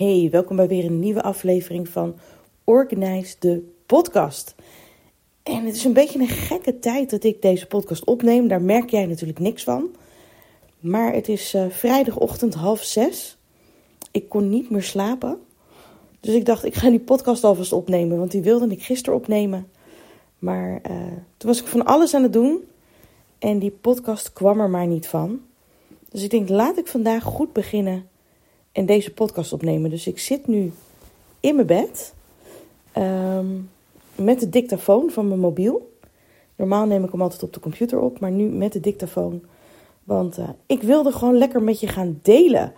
Hey, welkom bij weer een nieuwe aflevering van Organize de podcast. En het is een beetje een gekke tijd dat ik deze podcast opneem. Daar merk jij natuurlijk niks van. Maar het is uh, vrijdagochtend half zes. Ik kon niet meer slapen. Dus ik dacht, ik ga die podcast alvast opnemen. Want die wilde ik gisteren opnemen. Maar uh, toen was ik van alles aan het doen. En die podcast kwam er maar niet van. Dus ik denk, laat ik vandaag goed beginnen en deze podcast opnemen. Dus ik zit nu in mijn bed um, met de dictafoon van mijn mobiel. Normaal neem ik hem altijd op de computer op, maar nu met de dictafoon. Want uh, ik wilde gewoon lekker met je gaan delen.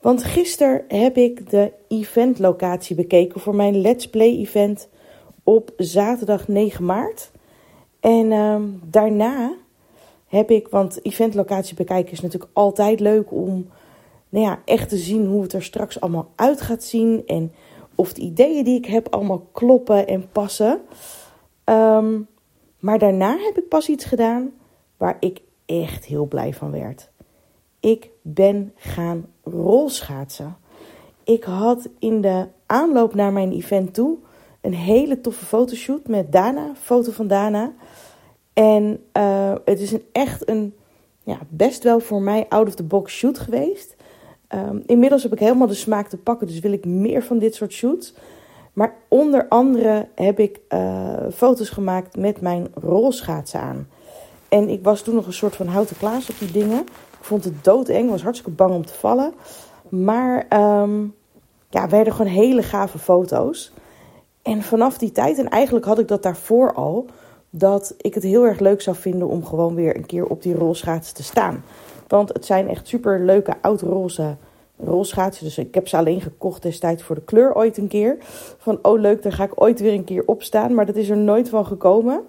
Want gisteren heb ik de eventlocatie bekeken voor mijn Let's Play event op zaterdag 9 maart. En um, daarna heb ik, want eventlocatie bekijken is natuurlijk altijd leuk om nou ja, echt te zien hoe het er straks allemaal uit gaat zien. En of de ideeën die ik heb allemaal kloppen en passen. Um, maar daarna heb ik pas iets gedaan waar ik echt heel blij van werd. Ik ben gaan rolschaatsen. Ik had in de aanloop naar mijn event toe een hele toffe fotoshoot met Dana, foto van Dana. En uh, het is een, echt een ja, best wel voor mij out of the box shoot geweest. Um, inmiddels heb ik helemaal de smaak te pakken, dus wil ik meer van dit soort shoots. Maar onder andere heb ik uh, foto's gemaakt met mijn rolschaatsen aan. En ik was toen nog een soort van houten klaas op die dingen. Ik vond het doodeng, was hartstikke bang om te vallen. Maar um, ja, werden gewoon hele gave foto's. En vanaf die tijd, en eigenlijk had ik dat daarvoor al, dat ik het heel erg leuk zou vinden om gewoon weer een keer op die rolschaatsen te staan. Want het zijn echt super leuke oud-roze rolschaatsen. Dus ik heb ze alleen gekocht destijds voor de kleur ooit een keer. Van oh leuk, daar ga ik ooit weer een keer op staan. Maar dat is er nooit van gekomen.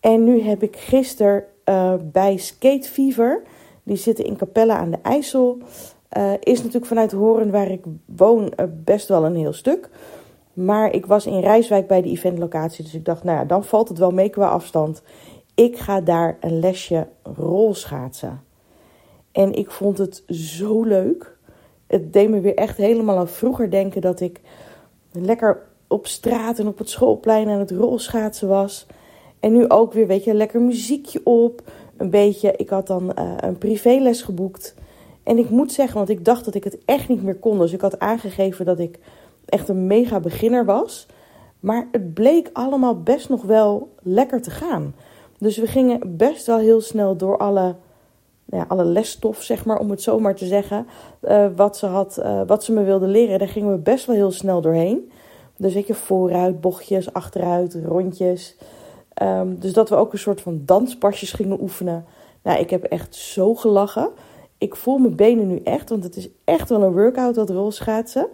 En nu heb ik gisteren uh, bij Skate Fever, die zitten in Capelle aan de IJssel. Uh, is natuurlijk vanuit Horen, waar ik woon, uh, best wel een heel stuk. Maar ik was in Rijswijk bij de eventlocatie. Dus ik dacht, nou ja, dan valt het wel mee qua afstand. Ik ga daar een lesje rolschaatsen. En ik vond het zo leuk. Het deed me weer echt helemaal aan vroeger denken dat ik lekker op straat en op het schoolplein aan het rolschaatsen was. En nu ook weer, weet je, lekker muziekje op. Een beetje, ik had dan uh, een privéles geboekt. En ik moet zeggen, want ik dacht dat ik het echt niet meer kon. Dus ik had aangegeven dat ik echt een mega beginner was. Maar het bleek allemaal best nog wel lekker te gaan. Dus we gingen best wel heel snel door alle ja, alle lesstof, zeg maar, om het zo maar te zeggen, uh, wat, ze had, uh, wat ze me wilde leren. Daar gingen we best wel heel snel doorheen. Dus weet je, vooruit, bochtjes, achteruit, rondjes. Um, dus dat we ook een soort van danspasjes gingen oefenen. Nou, ik heb echt zo gelachen. Ik voel mijn benen nu echt, want het is echt wel een workout, dat rolschaatsen.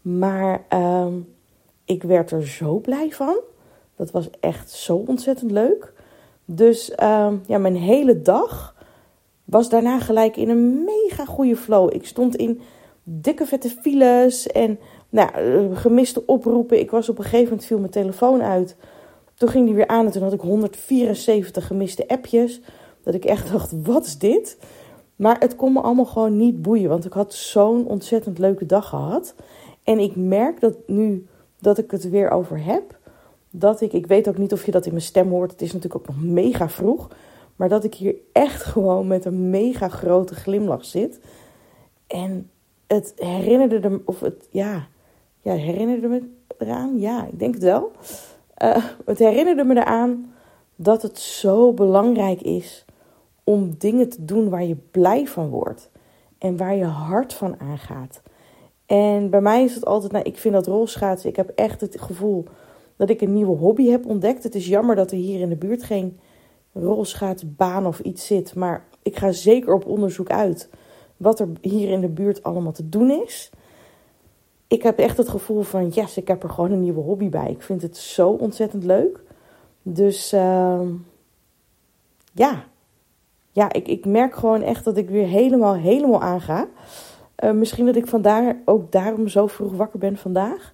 Maar um, ik werd er zo blij van. Dat was echt zo ontzettend leuk. Dus um, ja, mijn hele dag was daarna gelijk in een mega goede flow. Ik stond in dikke vette files en nou, eh, gemiste oproepen. Ik was op een gegeven moment viel mijn telefoon uit. Toen ging die weer aan en toen had ik 174 gemiste appjes. Dat ik echt dacht, wat is dit? Maar het kon me allemaal gewoon niet boeien, want ik had zo'n ontzettend leuke dag gehad. En ik merk dat nu dat ik het weer over heb, dat ik, ik weet ook niet of je dat in mijn stem hoort. Het is natuurlijk ook nog mega vroeg. Maar dat ik hier echt gewoon met een mega grote glimlach zit. En het herinnerde me, of het, ja, ja, herinnerde me eraan. Ja, ik denk het wel. Uh, het herinnerde me eraan dat het zo belangrijk is om dingen te doen waar je blij van wordt. En waar je hart van aangaat. En bij mij is het altijd, nou, ik vind dat rolschaatsen, ik heb echt het gevoel dat ik een nieuwe hobby heb ontdekt. Het is jammer dat er hier in de buurt geen rolschaatsbaan of iets zit. Maar ik ga zeker op onderzoek uit wat er hier in de buurt allemaal te doen is. Ik heb echt het gevoel van, yes, ik heb er gewoon een nieuwe hobby bij. Ik vind het zo ontzettend leuk. Dus uh, ja, ja ik, ik merk gewoon echt dat ik weer helemaal, helemaal aanga. Uh, misschien dat ik vandaar ook daarom zo vroeg wakker ben vandaag.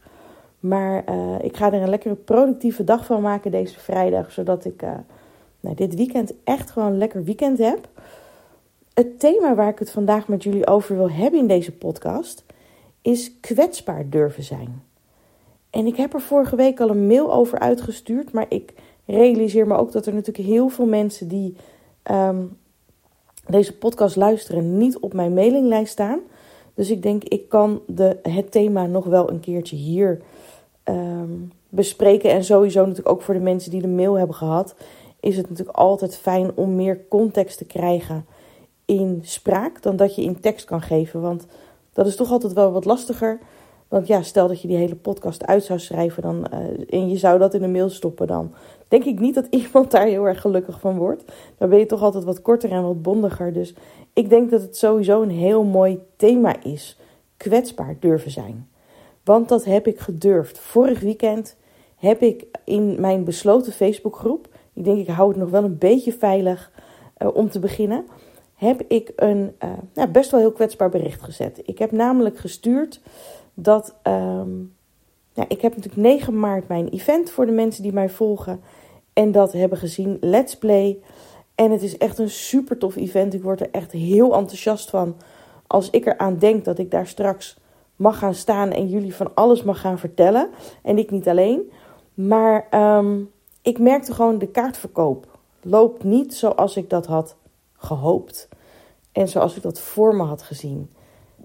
Maar uh, ik ga er een lekkere productieve dag van maken deze vrijdag. Zodat ik uh, nou, dit weekend echt gewoon een lekker weekend heb. Het thema waar ik het vandaag met jullie over wil hebben in deze podcast is kwetsbaar durven zijn. En ik heb er vorige week al een mail over uitgestuurd, maar ik realiseer me ook dat er natuurlijk heel veel mensen die ehm, deze podcast luisteren niet op mijn mailinglijst staan. Dus ik denk, ik kan de, het thema nog wel een keertje hier ehm, bespreken. En sowieso natuurlijk ook voor de mensen die de mail hebben gehad, is het natuurlijk altijd fijn om meer context te krijgen in spraak dan dat je in tekst kan geven. Want dat is toch altijd wel wat lastiger. Want ja, stel dat je die hele podcast uit zou schrijven dan, uh, en je zou dat in een mail stoppen, dan denk ik niet dat iemand daar heel erg gelukkig van wordt. Dan ben je toch altijd wat korter en wat bondiger. Dus ik denk dat het sowieso een heel mooi thema is. Kwetsbaar durven zijn. Want dat heb ik gedurfd. Vorig weekend heb ik in mijn besloten Facebookgroep, ik denk ik hou het nog wel een beetje veilig uh, om te beginnen, heb ik een uh, nou, best wel heel kwetsbaar bericht gezet. Ik heb namelijk gestuurd dat. Um, nou, ik heb natuurlijk 9 maart mijn event voor de mensen die mij volgen en dat hebben gezien. Let's Play. En het is echt een super tof event. Ik word er echt heel enthousiast van. Als ik eraan denk dat ik daar straks mag gaan staan en jullie van alles mag gaan vertellen. En ik niet alleen. Maar um, ik merkte gewoon de kaartverkoop loopt niet zoals ik dat had gehoopt. En zoals ik dat voor me had gezien.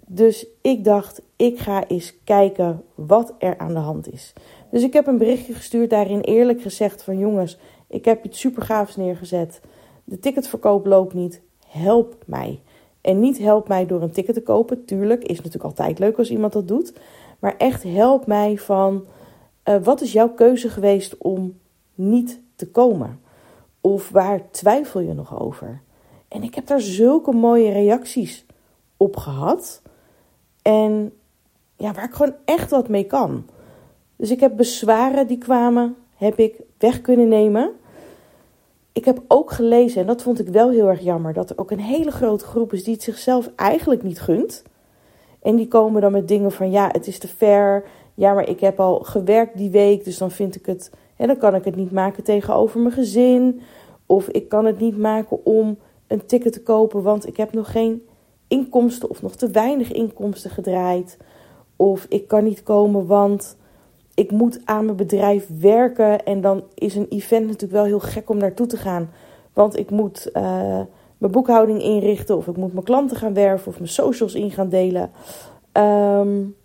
Dus ik dacht, ik ga eens kijken wat er aan de hand is. Dus ik heb een berichtje gestuurd, daarin eerlijk gezegd van jongens, ik heb iets super gaafs neergezet. De ticketverkoop loopt niet. Help mij. En niet help mij door een ticket te kopen. Tuurlijk is natuurlijk altijd leuk als iemand dat doet. Maar echt help mij van uh, wat is jouw keuze geweest om niet te komen? Of waar twijfel je nog over? En ik heb daar zulke mooie reacties op gehad. En ja, waar ik gewoon echt wat mee kan. Dus ik heb bezwaren die kwamen, heb ik weg kunnen nemen. Ik heb ook gelezen, en dat vond ik wel heel erg jammer, dat er ook een hele grote groep is die het zichzelf eigenlijk niet gunt. En die komen dan met dingen van ja, het is te ver. Ja, maar ik heb al gewerkt die week, dus dan vind ik het. En dan kan ik het niet maken tegenover mijn gezin. Of ik kan het niet maken om een ticket te kopen, want ik heb nog geen inkomsten of nog te weinig inkomsten gedraaid. Of ik kan niet komen, want ik moet aan mijn bedrijf werken. En dan is een event natuurlijk wel heel gek om naartoe te gaan. Want ik moet uh, mijn boekhouding inrichten, of ik moet mijn klanten gaan werven, of mijn socials in gaan delen. Um,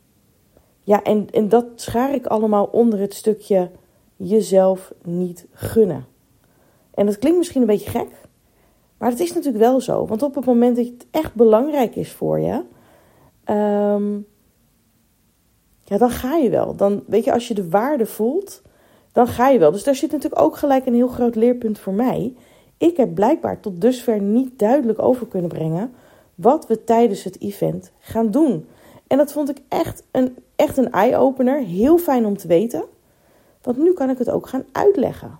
ja, en, en dat schaar ik allemaal onder het stukje jezelf niet gunnen. En dat klinkt misschien een beetje gek, maar het is natuurlijk wel zo. Want op het moment dat het echt belangrijk is voor je, um, ja, dan ga je wel. Dan weet je, als je de waarde voelt, dan ga je wel. Dus daar zit natuurlijk ook gelijk een heel groot leerpunt voor mij. Ik heb blijkbaar tot dusver niet duidelijk over kunnen brengen wat we tijdens het event gaan doen. En dat vond ik echt een, echt een eye-opener. Heel fijn om te weten. Want nu kan ik het ook gaan uitleggen.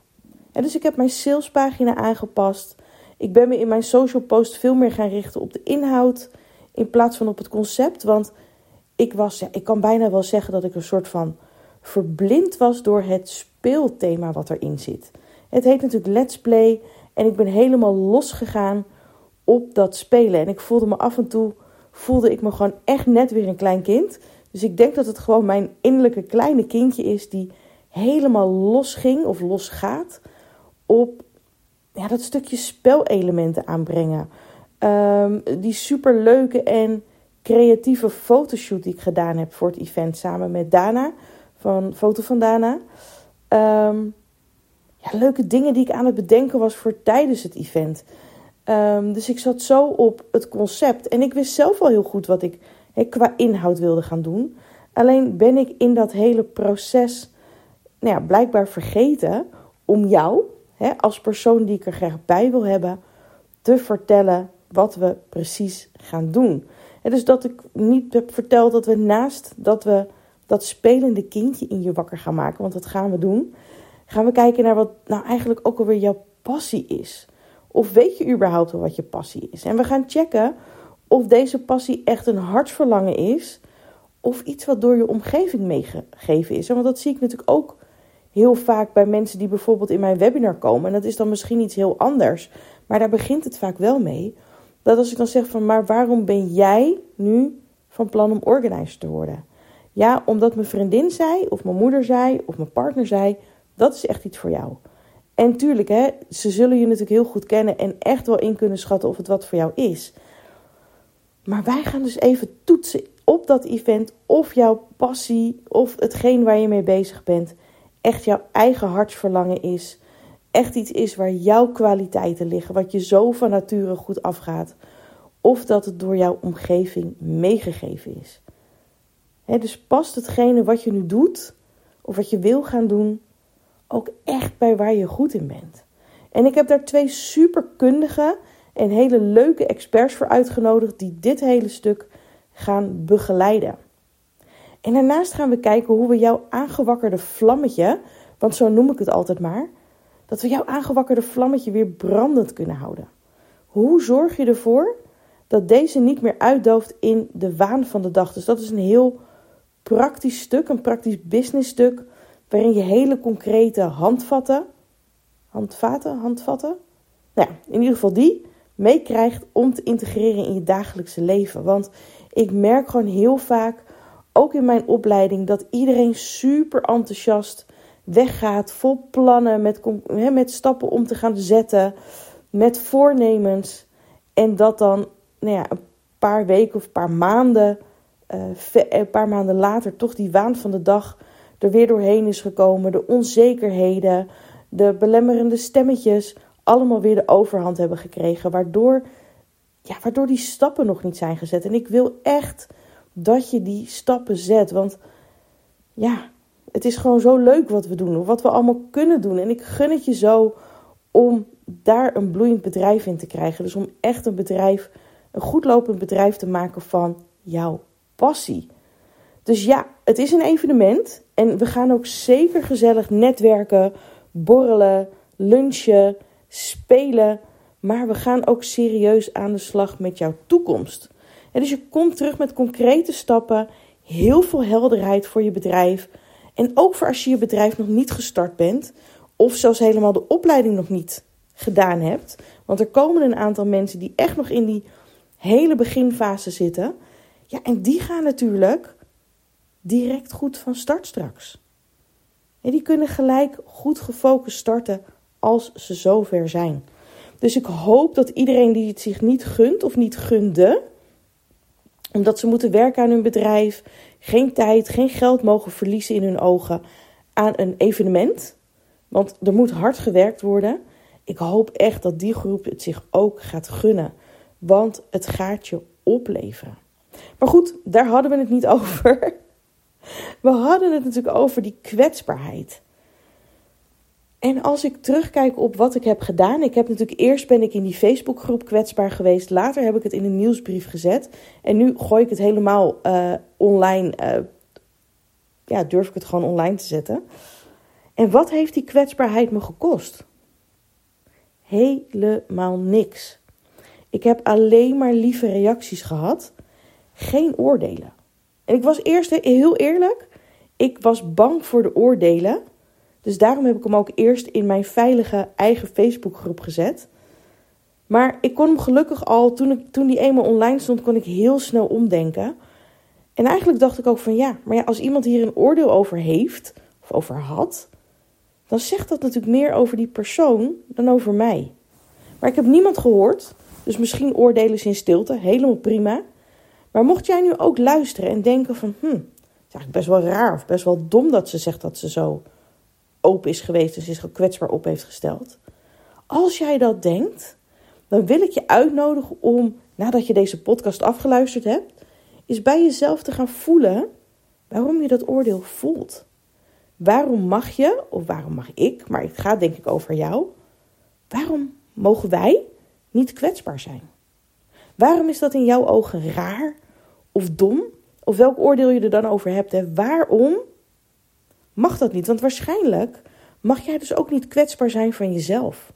En dus ik heb mijn salespagina aangepast. Ik ben me in mijn social post veel meer gaan richten op de inhoud in plaats van op het concept. Want ik was, ik kan bijna wel zeggen dat ik een soort van verblind was door het speelthema wat erin zit. Het heet natuurlijk Let's Play en ik ben helemaal losgegaan op dat spelen. En ik voelde me af en toe, voelde ik me gewoon echt net weer een klein kind. Dus ik denk dat het gewoon mijn innerlijke kleine kindje is die helemaal los ging of los gaat op ja, dat stukje spelelementen aanbrengen. Um, die superleuke en creatieve fotoshoot die ik gedaan heb voor het event samen met Dana van Foto van Dana. Um, ja, leuke dingen die ik aan het bedenken was voor tijdens het event. Um, dus ik zat zo op het concept en ik wist zelf al heel goed wat ik qua inhoud wilde gaan doen. Alleen ben ik in dat hele proces nou ja, blijkbaar vergeten om jou, hè, als persoon die ik er graag bij wil hebben, te vertellen wat we precies gaan doen. En dus dat ik niet heb verteld dat we naast dat we dat spelende kindje in je wakker gaan maken, want dat gaan we doen, gaan we kijken naar wat nou eigenlijk ook alweer jouw passie is. Of weet je überhaupt wel wat je passie is? En we gaan checken of deze passie echt een hartsverlangen is, of iets wat door je omgeving meegegeven is. Want dat zie ik natuurlijk ook heel vaak bij mensen die bijvoorbeeld in mijn webinar komen. En dat is dan misschien iets heel anders. Maar daar begint het vaak wel mee. Dat als ik dan zeg van, maar waarom ben jij nu van plan om organizer te worden. Ja, omdat mijn vriendin zei, of mijn moeder zei, of mijn partner zei, dat is echt iets voor jou. En tuurlijk, hè, ze zullen je natuurlijk heel goed kennen en echt wel in kunnen schatten of het wat voor jou is. Maar wij gaan dus even toetsen op dat event of jouw passie of hetgeen waar je mee bezig bent echt jouw eigen hartsverlangen is. Echt iets is waar jouw kwaliteiten liggen, wat je zo van nature goed afgaat. Of dat het door jouw omgeving meegegeven is. dus past hetgene wat je nu doet, of wat je wil gaan doen, ook echt bij waar je goed in bent. En ik heb daar twee superkundige en hele leuke experts voor uitgenodigd die dit hele stuk gaan begeleiden. En daarnaast gaan we kijken hoe we jouw aangewakkerde vlammetje, want zo noem ik het altijd maar, dat we jouw aangewakkerde vlammetje weer brandend kunnen houden. Hoe zorg je ervoor dat deze niet meer uitdooft in de waan van de dag? Dus dat is een heel praktisch stuk, een praktisch business stuk, waarin je hele concrete handvatten, handvaten, handvatten, nou ja, in ieder geval die meekrijgt om te integreren in je dagelijkse leven. Want ik merk gewoon heel vaak, ook in mijn opleiding, dat iedereen super enthousiast weggaat, vol plannen, met, met stappen om te gaan zetten, met voornemens. En dat dan nou ja, een paar weken of een paar maanden, uh, een paar maanden later toch die waan van de dag er weer doorheen is gekomen. De onzekerheden, de belemmerende stemmetjes, allemaal weer de overhand hebben gekregen. Waardoor, ja, waardoor die stappen nog niet zijn gezet. En ik wil echt dat je die stappen zet. Want ja, het is gewoon zo leuk wat we doen. Wat we allemaal kunnen doen. En ik gun het je zo om daar een bloeiend bedrijf in te krijgen. Dus om echt een bedrijf, een goed lopend bedrijf te maken van jouw passie. Dus ja, het is een evenement. En we gaan ook zeker gezellig netwerken, borrelen, lunchen, spelen. Maar we gaan ook serieus aan de slag met jouw toekomst. Dus je komt terug met concrete stappen, heel veel helderheid voor je bedrijf. En ook voor als je je bedrijf nog niet gestart bent, of zelfs helemaal de opleiding nog niet gedaan hebt. Want er komen een aantal mensen die echt nog in die hele beginfase zitten. Ja, en die gaan natuurlijk direct goed van start straks. En die kunnen gelijk goed gefocust starten als ze zover zijn. Dus ik hoop dat iedereen die het zich niet gunt of niet gunde, omdat ze moeten werken aan hun bedrijf, geen tijd, geen geld mogen verliezen in hun ogen aan een evenement. Want er moet hard gewerkt worden. Ik hoop echt dat die groep het zich ook gaat gunnen. Want het gaat je opleveren. Maar goed, daar hadden we het niet over. We hadden het natuurlijk over die kwetsbaarheid. En als ik terugkijk op wat ik heb gedaan, ik heb natuurlijk eerst ben ik in die Facebookgroep kwetsbaar geweest, later heb ik het in een nieuwsbrief gezet en nu gooi ik het helemaal uh, online, uh, ja, durf ik het gewoon online te zetten. En wat heeft die kwetsbaarheid me gekost? Helemaal niks. Ik heb alleen maar lieve reacties gehad, geen oordelen. En ik was eerst heel eerlijk, ik was bang voor de oordelen. Dus daarom heb ik hem ook eerst in mijn veilige eigen Facebookgroep gezet. Maar ik kon hem gelukkig al, toen, ik, toen die eenmaal online stond, kon ik heel snel omdenken. En eigenlijk dacht ik ook van ja, maar ja, als iemand hier een oordeel over heeft, of over had, dan zegt dat natuurlijk meer over die persoon dan over mij. Maar ik heb niemand gehoord, dus misschien oordelen ze in stilte, helemaal prima. Maar mocht jij nu ook luisteren en denken van, hm, het is eigenlijk best wel raar of best wel dom dat ze zegt dat ze zo open is geweest en zich kwetsbaar op heeft gesteld. Als jij dat denkt, dan wil ik je uitnodigen om, nadat je deze podcast afgeluisterd hebt, is bij jezelf te gaan voelen waarom je dat oordeel voelt. Waarom mag je, of waarom mag ik, maar het gaat denk ik over jou, waarom mogen wij niet kwetsbaar zijn? Waarom is dat in jouw ogen raar of dom? Of welk oordeel je er dan over hebt? Hè? Waarom mag dat niet. Want waarschijnlijk mag jij dus ook niet kwetsbaar zijn van jezelf.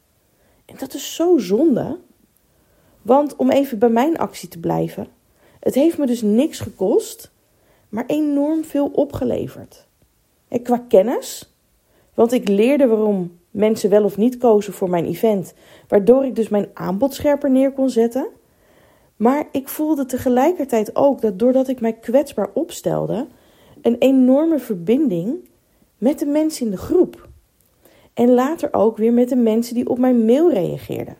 En dat is zo zonde. Want om even bij mijn actie te blijven, het heeft me dus niks gekost, maar enorm veel opgeleverd. En qua kennis, want ik leerde waarom mensen wel of niet kozen voor mijn event, waardoor ik dus mijn aanbod scherper neer kon zetten. Maar ik voelde tegelijkertijd ook dat doordat ik mij kwetsbaar opstelde, een enorme verbinding met de mensen in de groep. En later ook weer met de mensen die op mijn mail reageerden.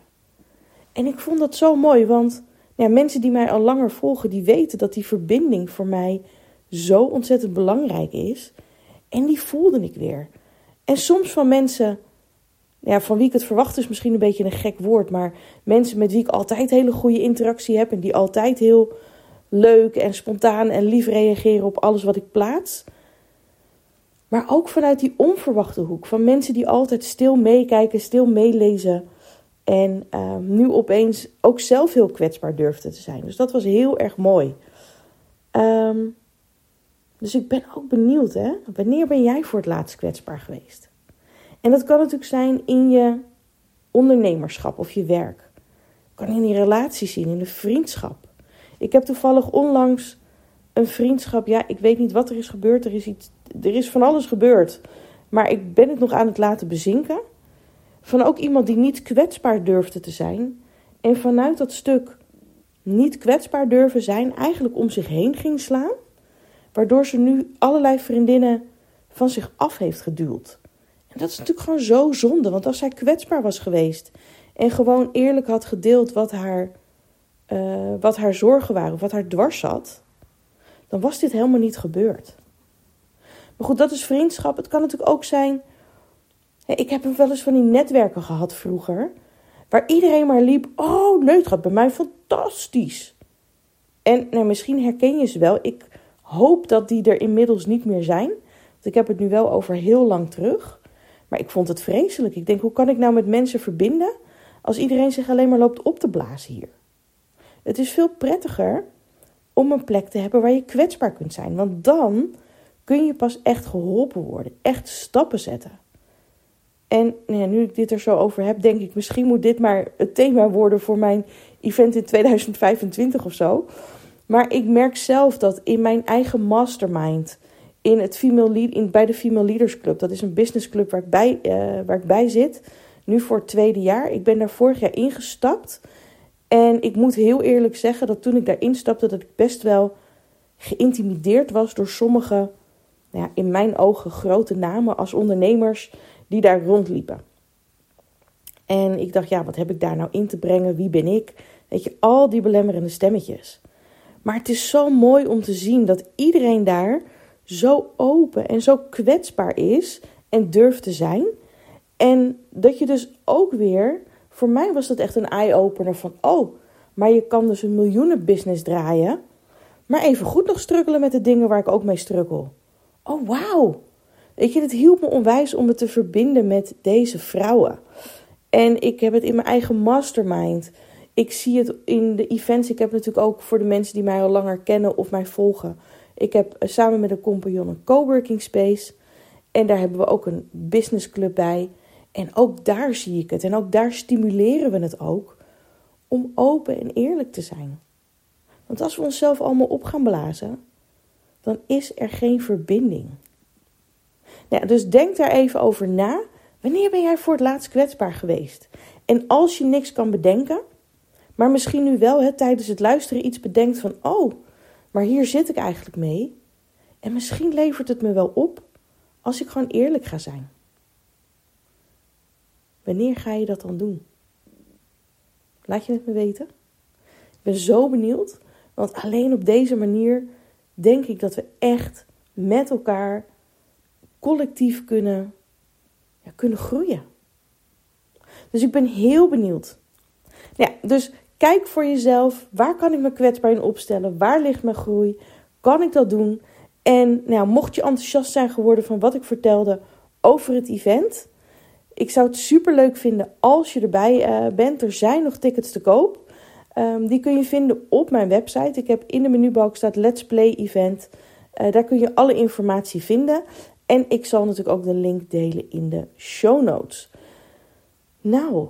En ik vond dat zo mooi, want mensen die mij al langer volgen, die weten dat die verbinding voor mij zo ontzettend belangrijk is. En die voelde ik weer. En soms van mensen, ja, van wie ik het verwacht is misschien een beetje een gek woord, maar mensen met wie ik altijd hele goede interactie heb en die altijd heel leuk en spontaan en lief reageren op alles wat ik plaats. Maar ook vanuit die onverwachte hoek van mensen die altijd stil meekijken, stil meelezen. En ehm, nu opeens ook zelf heel kwetsbaar durfde te zijn. Dus dat was heel erg mooi. Ehm, dus ik ben ook benieuwd, hè? Wanneer ben jij voor het laatst kwetsbaar geweest? En dat kan natuurlijk zijn in je ondernemerschap of je werk. Kan in je relatie zien, in de vriendschap. Ik heb toevallig onlangs een vriendschap. Ja, ik weet niet wat er is gebeurd. Er is, iets, er is van alles gebeurd. Maar ik ben het nog aan het laten bezinken. Van ook iemand die niet kwetsbaar durfde te zijn. En vanuit dat stuk niet kwetsbaar durven zijn, eigenlijk om zich heen ging slaan. Waardoor ze nu allerlei vriendinnen van zich af heeft geduwd. En dat is natuurlijk gewoon zo zonde. Want als zij kwetsbaar was geweest en gewoon eerlijk had gedeeld wat haar, uh, wat haar zorgen waren, of wat haar dwars zat, dan was dit helemaal niet gebeurd. Maar goed, dat is vriendschap. Het kan natuurlijk ook zijn. Ik heb wel eens van die netwerken gehad vroeger. Waar iedereen maar liep. Oh, nee, het gaat bij mij fantastisch. En nou, misschien herken je ze wel. Ik hoop dat die er inmiddels niet meer zijn. Want ik heb het nu wel over heel lang terug. Maar ik vond het vreselijk. Ik denk, hoe kan ik nou met mensen verbinden als iedereen zich alleen maar loopt op te blazen hier? Het is veel prettiger om een plek te hebben waar je kwetsbaar kunt zijn. Want dan kun je pas echt geholpen worden, echt stappen zetten. En nou ja, nu ik dit er zo over heb, denk ik, misschien moet dit maar het thema worden voor mijn event in 2025 of zo. Maar ik merk zelf dat in mijn eigen mastermind, in het female lead, in, bij de Female Leaders Club, dat is een businessclub waar ik, bij, uh, waar ik bij zit, nu voor het tweede jaar. Ik ben daar vorig jaar ingestapt. En ik moet heel eerlijk zeggen dat toen ik daar instapte, dat ik best wel geïntimideerd was door sommige, nou ja, in mijn ogen grote namen als ondernemers die daar rondliepen. En ik dacht, ja, wat heb ik daar nou in te brengen? Wie ben ik? Weet je, al die belemmerende stemmetjes. Maar het is zo mooi om te zien dat iedereen daar zo open en zo kwetsbaar is en durft te zijn. En dat je dus ook weer, voor mij was dat echt een eye-opener van, oh, maar je kan dus een miljoenenbusiness draaien, maar even goed nog struggelen met de dingen waar ik ook mee struggle. Oh, wauw. Weet je, het hielp me onwijs om me te verbinden met deze vrouwen. En ik heb het in mijn eigen mastermind. Ik zie het in de events. Ik heb natuurlijk ook voor de mensen die mij al langer kennen of mij volgen. Ik heb eh, samen met een compagnon een coworking space. En daar hebben we ook een business club bij. En ook daar zie ik het. En ook daar stimuleren we het ook om open en eerlijk te zijn. Want als we onszelf allemaal op gaan blazen, dan is er geen verbinding. Nou, dus denk daar even over na. Wanneer ben jij voor het laatst kwetsbaar geweest? En als je niks kan bedenken, maar misschien nu wel hè, tijdens het luisteren iets bedenkt van: oh, maar hier zit ik eigenlijk mee. En misschien levert het me wel op als ik gewoon eerlijk ga zijn. Wanneer ga je dat dan doen? Laat je het me weten. Ik ben zo benieuwd, want alleen op deze manier denk ik dat we echt met elkaar collectief kunnen, ja, kunnen groeien. Dus ik ben heel benieuwd. Ja, dus kijk voor jezelf, waar kan ik me kwetsbaar in opstellen? Waar ligt mijn groei? Kan ik dat doen? En nou, mocht je enthousiast zijn geworden van wat ik vertelde over het event, ik zou het super leuk vinden als je erbij uh, bent. Er zijn nog tickets te koop. Um, die kun je vinden op mijn website. Ik heb in de menubalk staat Let's Play Event. Uh, daar kun je alle informatie vinden. En ik zal natuurlijk ook de link delen in de show notes. Nou,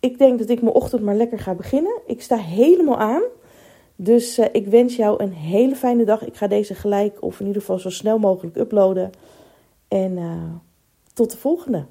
ik denk dat ik mijn ochtend maar lekker ga beginnen. Ik sta helemaal aan. Dus uh, ik wens jou een hele fijne dag. Ik ga deze gelijk, of in ieder geval zo snel mogelijk uploaden. En tot de volgende.